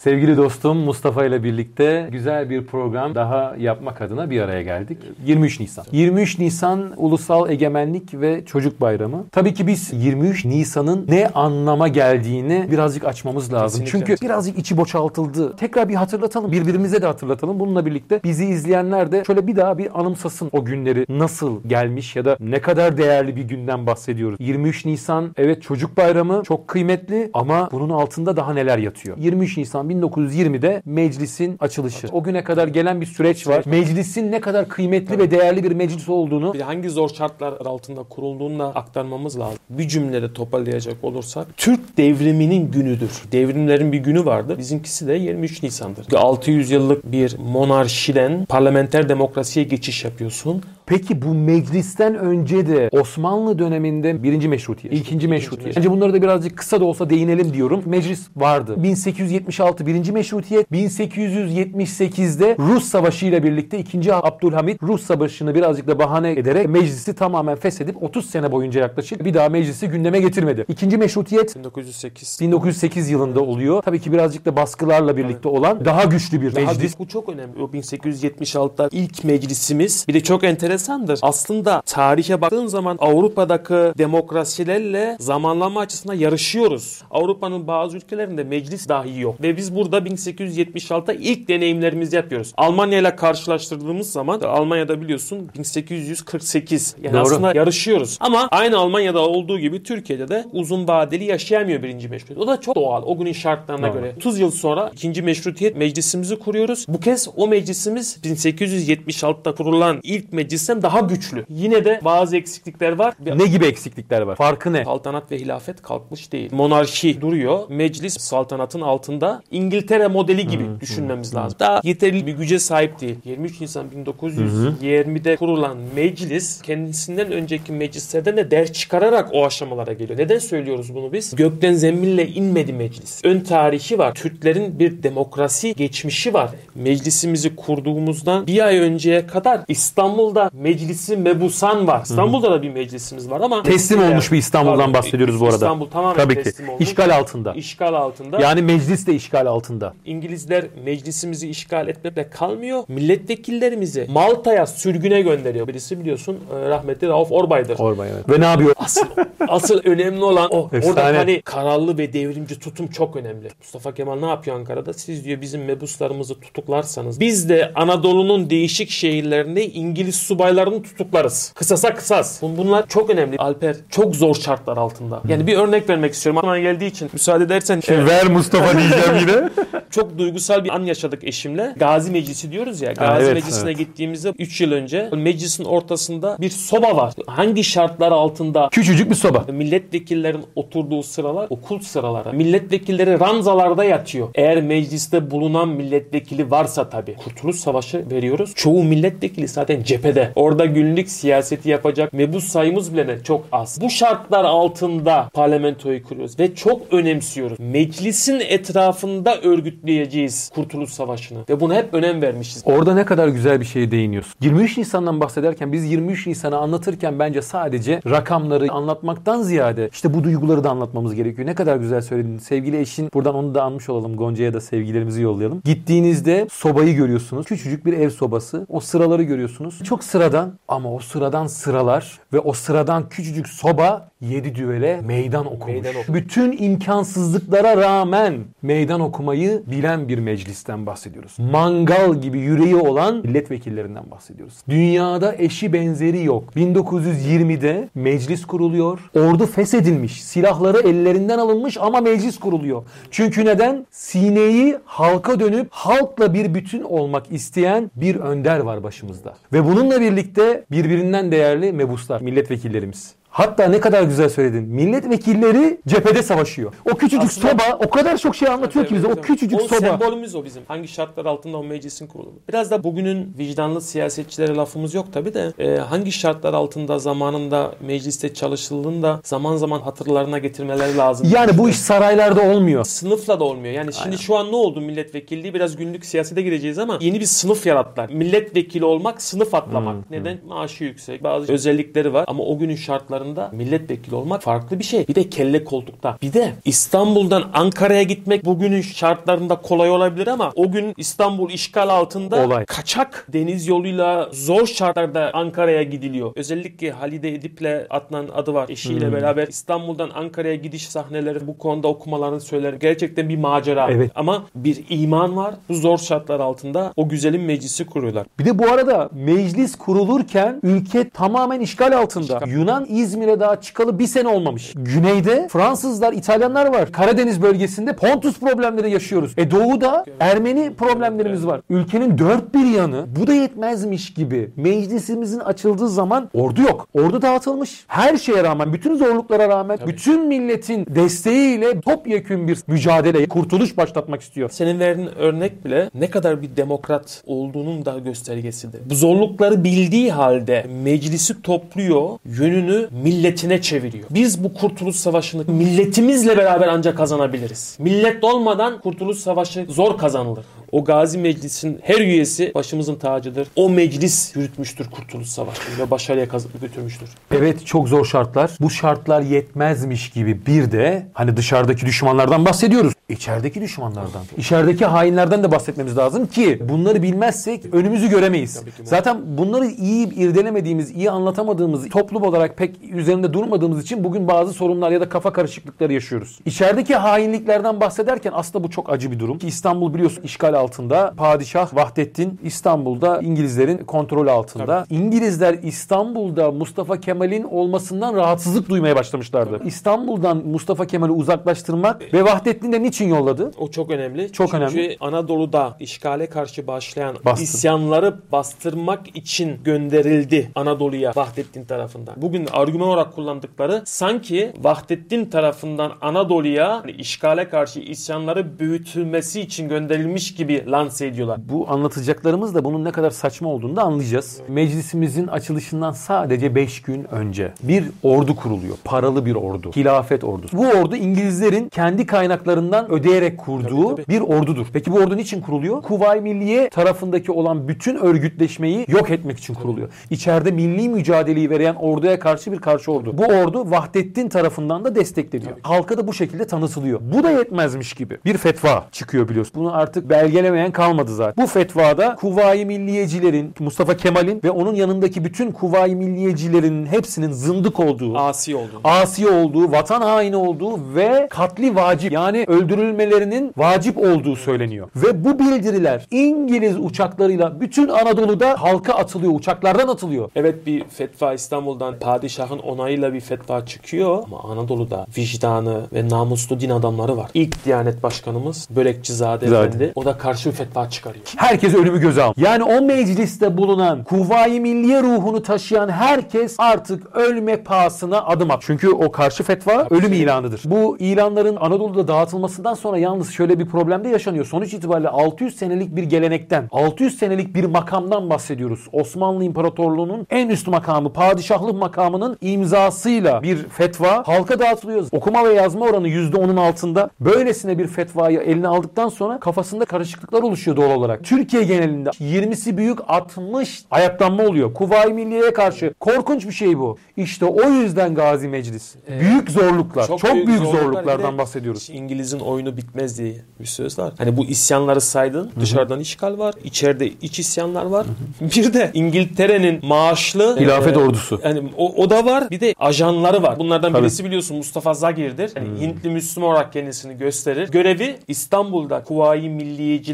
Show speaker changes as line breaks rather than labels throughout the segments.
Sevgili dostum Mustafa ile birlikte güzel bir program daha yapmak adına bir araya geldik. 23 Nisan. 23 Nisan Ulusal Egemenlik ve Çocuk Bayramı. Tabii ki biz 23 Nisan'ın ne anlama geldiğini birazcık açmamız lazım.
Kesinlikle.
Çünkü birazcık içi boşaltıldı. Tekrar bir hatırlatalım. Birbirimize de hatırlatalım. Bununla birlikte bizi izleyenler de şöyle bir daha bir anımsasın o günleri nasıl gelmiş ya da ne kadar değerli bir günden bahsediyoruz. 23 Nisan evet çocuk bayramı çok kıymetli ama bunun altında daha neler yatıyor. 23 Nisan 1920'de meclisin açılışı. O güne kadar gelen bir süreç var. Meclisin ne kadar kıymetli ve değerli bir meclis olduğunu
Bir de hangi zor şartlar altında kurulduğunu da aktarmamız lazım. Bir cümlede toparlayacak olursak Türk devriminin günüdür. Devrimlerin bir günü vardır. Bizimkisi de 23 Nisan'dır. 600 yıllık bir monarşiden parlamenter demokrasiye geçiş yapıyorsun.
Peki bu meclisten önce de Osmanlı döneminde birinci meşrutiyet, ikinci meşrutiyet. Bence bunları da birazcık kısa da olsa değinelim diyorum. Meclis vardı. 1876 birinci meşrutiyet, 1878'de Rus Savaşı ile birlikte 2. Abdülhamit Rus Savaşı'nı birazcık da bahane ederek meclisi tamamen feshedip 30 sene boyunca yaklaşık bir daha meclisi gündeme getirmedi. İkinci meşrutiyet
1908.
1908 yılında oluyor. Tabii ki birazcık da baskılarla birlikte olan daha güçlü bir
Daha
meclis.
bu çok önemli. O 1876'da ilk meclisimiz bir de çok enteresandır. Aslında tarihe baktığın zaman Avrupa'daki demokrasilerle zamanlama açısından yarışıyoruz. Avrupa'nın bazı ülkelerinde meclis dahi yok. Ve biz burada 1876'da ilk deneyimlerimizi yapıyoruz. Almanya ile karşılaştırdığımız zaman Almanya'da biliyorsun 1848. Yani
Doğru.
aslında yarışıyoruz. Ama aynı Almanya'da olduğu gibi Türkiye'de de uzun vadeli yaşayamıyor birinci meşrutiyet. O da çok doğal. O günün şartlarına
Doğru.
göre. 30 yıl sonra ikinci meşrutiyet meclisimizi kuruyoruz. Bu kez o meclisimiz 1876'da kurulan ilk meclisten daha güçlü. Yine de bazı eksiklikler var.
Ne gibi eksiklikler var? Farkı ne?
Saltanat ve hilafet kalkmış değil. Monarşi duruyor. Meclis saltanatın altında İngiltere modeli gibi düşünmemiz lazım. Daha yeterli bir güce sahip değil. 23 Nisan 1920'de kurulan meclis kendisinden önceki meclislerden de ders çıkararak o aşamalara geliyor. Neden söylüyoruz bunu biz? Gökten zembille inmedi meclis. Ön tarihi var. Türklerin bir demokrasi geçmişi var. Meclisimizi kurduğumuzdan bir ay önceye kadar İstanbul'da meclisi mebusan var. İstanbul'da da bir meclisimiz var ama
Teslim olmuş bir İstanbul'dan
Tabii,
bahsediyoruz bu arada.
İstanbul tamamen
Tabii ki.
teslim olmuş.
İşgal altında.
İşgal altında.
Yani meclis de işgal altında.
İngilizler meclisimizi işgal etmekle kalmıyor. Milletvekillerimizi Malta'ya sürgüne gönderiyor. Birisi biliyorsun e, rahmetli Rauf Orbay'dır.
Orbay evet. Ve ne yapıyor?
Asıl, asıl önemli olan o.
Efsane.
Orada hani kararlı ve devrimci tutum çok önemli. Mustafa Kemal ne yapıyor Ankara'da? Siz diyor bizim mebuslarımızı tutuklarsanız biz de Anadolu'nun değişik şehirlerinde İngiliz subaylarını tutuklarız. Kısasa kısas. Bun- Bunlar çok önemli. Alper çok zor şartlar altında. Yani bir örnek vermek istiyorum. Aklıma geldiği için müsaade edersen. e,
Ver Mustafa diyeceğim yine.
çok duygusal bir an yaşadık eşimle. Gazi Meclisi diyoruz ya. Gazi
evet,
Meclisi'ne
evet.
gittiğimizde 3 yıl önce meclisin ortasında bir soba var. Hangi şartlar altında
Küçücük bir soba.
milletvekillerin oturduğu sıralar okul sıraları. Milletvekilleri ranzalarda yatıyor. Eğer mecliste bulunan milletvekili varsa tabii. Kurtuluş Savaşı veriyoruz. Çoğu milletvekili zaten cephede. Orada günlük siyaseti yapacak mebus sayımız bile ne? çok az. Bu şartlar altında parlamentoyu kuruyoruz ve çok önemsiyoruz. Meclisin etrafında örgütleyeceğiz Kurtuluş Savaşı'nı. Ve buna hep önem vermişiz.
Orada ne kadar güzel bir şeye değiniyorsun. 23 Nisan'dan bahsederken biz 23 Nisan'ı anlatırken bence sadece rakamları anlatmaktan ziyade işte bu duyguları da anlatmamız gerekiyor. Ne kadar güzel söyledin. Sevgili eşin buradan onu da anmış olalım. Gonca'ya da sevgilerimizi yollayalım. Gittiğinizde sobayı görüyorsunuz. Küçücük bir ev sobası. O sıraları görüyorsunuz. Çok sıradan ama o sıradan sıralar ve o sıradan küçücük soba 7 düvele meydan okumuş.
Meydan okumuş.
Bütün imkansızlıklara rağmen meydan okumayı bilen bir meclisten bahsediyoruz. Mangal gibi yüreği olan milletvekillerinden bahsediyoruz. Dünyada eşi benzeri yok. 1920'de meclis kuruluyor. Ordu feshedilmiş. Silahları ellerinden alınmış ama meclis kuruluyor. Çünkü neden? Sineyi halka dönüp halkla bir bütün olmak isteyen bir önder var başımızda. Ve bununla birlikte birbirinden değerli mebuslar, milletvekillerimiz. Hatta ne kadar güzel söyledin. Milletvekilleri cephede savaşıyor. O küçücük
Aslında-
soba o kadar çok şey anlatıyor ki bize. O
Evet,
küçücük
o
soba.
sembolümüz o bizim. Hangi şartlar altında o meclisin kurulduğu. Biraz da bugünün vicdanlı siyasetçilere lafımız yok tabi de e, hangi şartlar altında zamanında mecliste çalışıldığında zaman zaman hatırlarına getirmeleri lazım.
Yani bu iş saraylarda olmuyor.
Sınıfla da olmuyor. Yani şimdi şu an ne oldu milletvekilliği? Biraz günlük siyasete gireceğiz ama yeni bir sınıf yarattılar. Milletvekili olmak sınıf atlamak. Neden? Maaşı yüksek. Bazı özellikleri var ama o günün şartları şartlarında milletvekili olmak farklı bir şey. Bir de kelle koltukta. Bir de İstanbul'dan Ankara'ya gitmek bugünün şartlarında kolay olabilir ama o gün İstanbul işgal altında
Olay.
kaçak deniz yoluyla zor şartlarda Ankara'ya gidiliyor. Özellikle Halide Edip'le Adnan adı var. Eşiyle
Hmm.
beraber İstanbul'dan Ankara'ya gidiş sahneleri bu konuda okumalarını söyler. Gerçekten bir macera.
Evet.
Ama bir iman var. Bu zor şartlar altında o güzelim meclisi kuruyorlar.
Bir de bu arada meclis kurulurken ülke tamamen işgal altında. Yunan İzmir'e daha çıkalı bir sene olmamış. Güneyde Fransızlar, İtalyanlar var. Karadeniz bölgesinde Pontus problemleri yaşıyoruz. E doğuda Ermeni problemlerimiz var. Ülkenin dört bir yanı bu da yetmezmiş gibi. Meclisimizin açıldığı zaman ordu yok. Ordu dağıtılmış. Her şeye rağmen, bütün zorluklara rağmen, bütün milletin desteğiyle topyekün bir mücadele, kurtuluş başlatmak istiyor.
Senin verdiğin örnek bile ne kadar bir demokrat olduğunun da göstergesidir. Bu zorlukları bildiği halde meclisi topluyor, yönünü milletine çeviriyor. Biz bu Kurtuluş Savaşı'nı milletimizle beraber ancak kazanabiliriz. Millet olmadan Kurtuluş Savaşı zor kazanılır. O Gazi Meclis'in her üyesi başımızın tacıdır. O meclis yürütmüştür Kurtuluş Savaşı'nı ve başarıya kazanıp götürmüştür.
Evet çok zor şartlar. Bu şartlar yetmezmiş gibi bir de hani dışarıdaki düşmanlardan bahsediyoruz. İçerideki düşmanlardan. İçerideki hainlerden de bahsetmemiz lazım ki bunları bilmezsek önümüzü göremeyiz. Zaten bunları iyi irdelemediğimiz, iyi anlatamadığımız, toplum olarak pek üzerinde durmadığımız için bugün bazı sorunlar ya da kafa karışıklıkları yaşıyoruz. İçerideki hainliklerden bahsederken aslında bu çok acı bir durum. Ki İstanbul biliyorsun işgal altında. Padişah Vahdettin İstanbul'da İngilizlerin kontrol altında. İngilizler İstanbul'da Mustafa Kemal'in olmasından rahatsızlık duymaya başlamışlardı. İstanbul'dan Mustafa Kemal'i uzaklaştırmak ve Vahdettin de niçin yolladı?
O çok önemli.
Çok
Çünkü
önemli.
Anadolu'da işgale karşı başlayan
Bastır.
isyanları bastırmak için gönderildi Anadolu'ya Vahdettin tarafından. Bugün argüman olarak kullandıkları sanki Vahdettin tarafından Anadolu'ya hani işgale karşı isyanları büyütülmesi için gönderilmiş gibi lanse ediyorlar.
Bu anlatacaklarımız da bunun ne kadar saçma olduğunu da anlayacağız. Meclisimizin açılışından sadece 5 gün önce bir ordu kuruluyor. Paralı bir ordu. Hilafet ordusu. Bu ordu İngilizlerin kendi kaynaklarından ödeyerek kurduğu
Tabii, tabii.
bir ordudur. Peki bu ordu niçin kuruluyor? Kuvayi Milliye tarafındaki olan bütün örgütleşmeyi yok etmek için kuruluyor. İçeride milli mücadeleyi veren orduya karşı bir karşı ordu. Bu ordu Vahdettin tarafından da destekleniyor. Halka da bu şekilde tanıtılıyor. Bu da yetmezmiş gibi bir fetva çıkıyor biliyorsun. Bunu artık belgelemeyen kalmadı zaten. Bu fetvada Kuvayi Milliyecilerin, Mustafa Kemal'in ve onun yanındaki bütün Kuvayi Milliyecilerin hepsinin zındık olduğu,
Asi oldu.
asi olduğu, vatan haini olduğu ve katli vacip yani öldürülmelerinin vacip olduğu söyleniyor. Ve bu bildiriler İngiliz uçaklarıyla bütün Anadolu'da halka atılıyor, uçaklardan atılıyor.
Evet bir fetva İstanbul'dan padişahın onayıyla bir fetva çıkıyor ama Anadolu'da vicdanı ve namuslu din adamları var. İlk Diyanet Başkanımız Börekçizade
Zade.
Efendi o da karşı bir fetva çıkarıyor.
Herkes ölümü göze al. Yani o mecliste bulunan Kuvayi Milliye ruhunu taşıyan herkes artık ölme pahasına adım at. Çünkü o karşı fetva ölüm ilanıdır. Bu ilanların Anadolu'da dağıtılmasından sonra yalnız şöyle bir problem de yaşanıyor. Sonuç itibariyle 600 senelik bir gelenekten, 600 senelik bir makamdan bahsediyoruz. Osmanlı İmparatorluğu'nun en üst makamı, padişahlık makamının imzasıyla bir fetva halka dağıtılıyor. Okuma ve yazma oranı %10'un altında. Böylesine bir fetvayı eline aldıktan sonra kafasında karışıklıklar oluşuyor doğal olarak. Türkiye genelinde 20'si büyük 60 ayaklanma oluyor. Kuvayi Milliye'ye karşı korkunç bir şey bu. İşte o yüzden Gazi Meclis. büyük zorluklar, çok, büyük,
zorluklar.
zorluklardan bahsediyoruz.
İngiliz'in oyunu bitmez diye bir söz var. Hani bu isyanları saydın. Dışarıdan işgal var. içeride iç isyanlar var. Bir de İngiltere'nin maaşlı
Hilafet
e,
ordusu.
Yani o, o da var. Bir de ajanları var. Bunlardan
Tabii.
birisi biliyorsun Mustafa Zagir'dir. Yani Hintli Müslüman olarak kendisini gösterir. Görevi İstanbul'da Kuvayi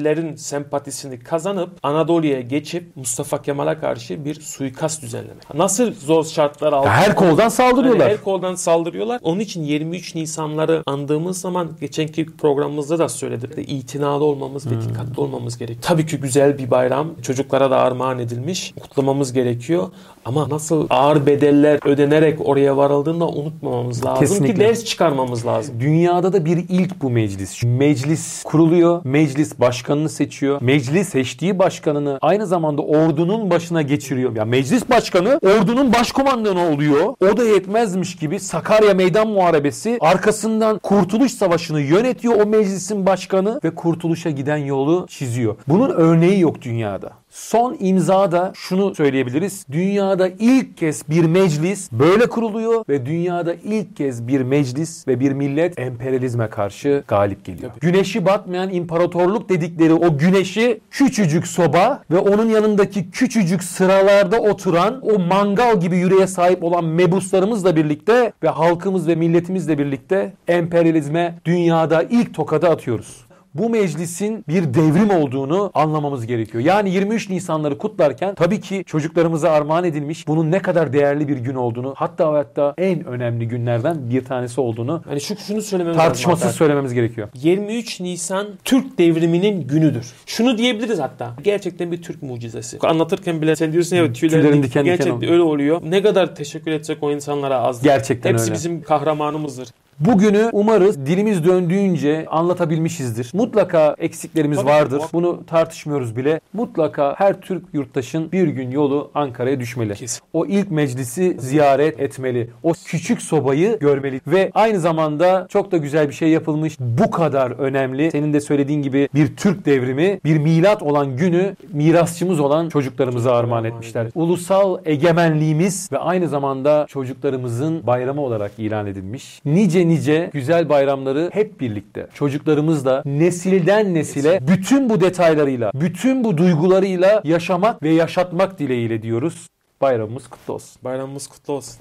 Milliyecilerin sempatisini kazanıp Anadolu'ya geçip Mustafa Kemal'e karşı bir suikast düzenlemek. Nasıl zor şartlar altında
Her koldan saldırıyorlar.
yani her koldan saldırıyorlar. Onun için 23 Nisanları andığımız zaman geçenki programımızda da söyledik. de itinalı olmamız ve dikkatli olmamız gerekiyor. Tabii ki güzel bir bayram. Çocuklara da armağan edilmiş. Kutlamamız gerekiyor. Ama nasıl ağır bedeller ödenerek oraya varıldığını da unutmamamız lazım
Kesinlikle.
ki ders çıkarmamız lazım.
Dünyada da bir ilk bu meclis. Meclis kuruluyor. Meclis başkanını seçiyor. Meclis seçtiği başkanını aynı zamanda ordunun başına geçiriyor. Ya meclis başkanı ordunun başkomandanı oluyor. O da yetmezmiş gibi Sakarya Meydan Muharebesi arkasından Kurtuluş Savaşı'nı yönetiyor o meclisin başkanı ve kurtuluşa giden yolu çiziyor. Bunun örneği yok dünyada. Son imzada şunu söyleyebiliriz. Dünyada ilk kez bir meclis böyle kuruluyor ve dünyada ilk kez bir meclis ve bir millet emperyalizme karşı galip geliyor. Güneşi batmayan imparatorluk dedikleri o güneşi küçücük soba ve onun yanındaki küçücük sıralarda oturan o mangal gibi yüreğe sahip olan mebuslarımızla birlikte ve halkımız ve milletimizle birlikte emperyalizme dünyada ilk tokadı atıyoruz bu meclisin bir devrim olduğunu anlamamız gerekiyor. Yani 23 Nisanları kutlarken tabii ki çocuklarımıza armağan edilmiş bunun ne kadar değerli bir gün olduğunu hatta hatta en önemli günlerden bir tanesi olduğunu
Hani şu şunu söylememiz
tartışmasız söylememiz gerekiyor.
23 Nisan Türk devriminin günüdür. Şunu diyebiliriz hatta. Gerçekten bir Türk mucizesi. Anlatırken bile sen diyorsun ya tüylerin,
Tüylerin
dik-
diken diken
Gerçekten
oluyor.
öyle oluyor. Ne kadar teşekkür edecek o insanlara azdır.
Gerçekten
Hepsi
öyle.
bizim kahramanımızdır.
Bugünü umarız dilimiz döndüğünce anlatabilmişizdir. Mutlaka eksiklerimiz
Tabii.
vardır. Bunu tartışmıyoruz bile. Mutlaka her Türk yurttaşın bir gün yolu Ankara'ya düşmeli.
Kesin.
O ilk meclisi ziyaret etmeli. O küçük sobayı görmeli. Ve aynı zamanda çok da güzel bir şey yapılmış. Bu kadar önemli. Senin de söylediğin gibi bir Türk devrimi, bir milat olan günü mirasçımız olan çocuklarımıza armağan etmişler. Ulusal egemenliğimiz ve aynı zamanda çocuklarımızın bayramı olarak ilan edilmiş. Nice nice güzel bayramları hep birlikte çocuklarımızla nesilden nesile bütün bu detaylarıyla, bütün bu duygularıyla yaşamak ve yaşatmak dileğiyle diyoruz. Bayramımız kutlu olsun.
Bayramımız kutlu olsun.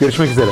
Görüşmek üzere.